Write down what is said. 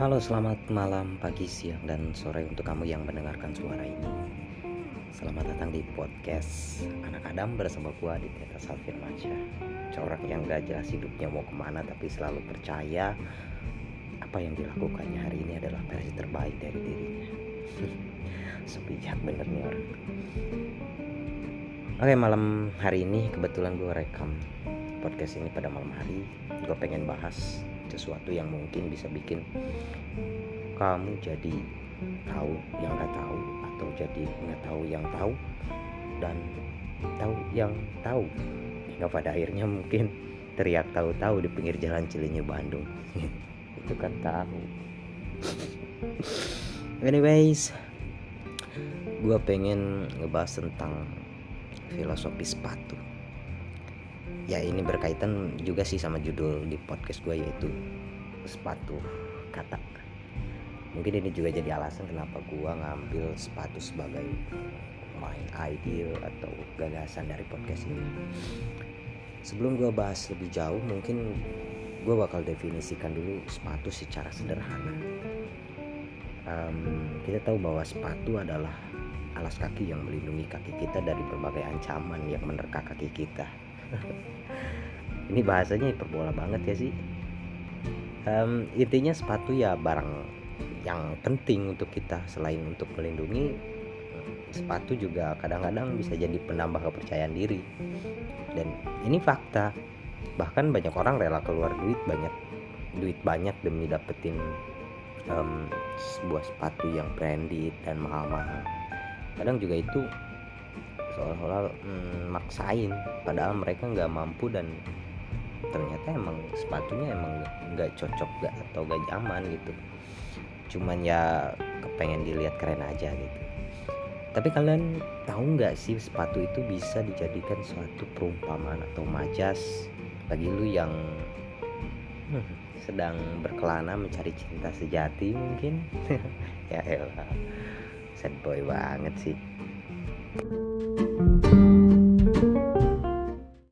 Halo, selamat malam, pagi, siang, dan sore untuk kamu yang mendengarkan suara ini. Selamat datang di podcast Anak Adam bersama gua di Teta Salvin Mansyah. Corak yang gak jelas hidupnya mau ke mana tapi selalu percaya apa yang dilakukannya hari ini adalah versi terbaik dari dirinya. Sepijak bener nih orang. Oke malam hari ini kebetulan gue rekam podcast ini pada malam hari. Gue pengen bahas sesuatu yang mungkin bisa bikin kamu jadi tahu yang nggak tahu atau jadi nggak tahu yang tahu dan tahu yang tahu. Hingga pada akhirnya mungkin teriak tahu-tahu di pinggir jalan Cilinyi Bandung. Itu kan tahu anyways gue pengen ngebahas tentang filosofi sepatu ya ini berkaitan juga sih sama judul di podcast gue yaitu sepatu kata. Mungkin ini juga jadi alasan kenapa gue ngambil sepatu sebagai main ideal atau gagasan dari podcast ini. Sebelum gue bahas lebih jauh mungkin gue bakal definisikan dulu sepatu secara sederhana. Um, kita tahu bahwa sepatu adalah alas kaki yang melindungi kaki kita dari berbagai ancaman yang menerka kaki kita ini bahasanya hiperbola banget ya sih. Um, intinya sepatu ya barang yang penting untuk kita selain untuk melindungi sepatu juga kadang-kadang bisa jadi penambah kepercayaan diri. Dan ini fakta bahkan banyak orang rela keluar duit banyak duit banyak demi dapetin um, sebuah sepatu yang branded dan mahal-mahal. Kadang juga itu seolah-olah mm, maksain. Padahal mereka nggak mampu dan ternyata emang sepatunya emang nggak cocok gak atau gak nyaman gitu. Cuman ya kepengen dilihat keren aja gitu. Tapi kalian tahu nggak sih sepatu itu bisa dijadikan suatu perumpamaan atau majas bagi lu yang hmm, sedang berkelana mencari cinta sejati mungkin? Ya elah sad boy banget sih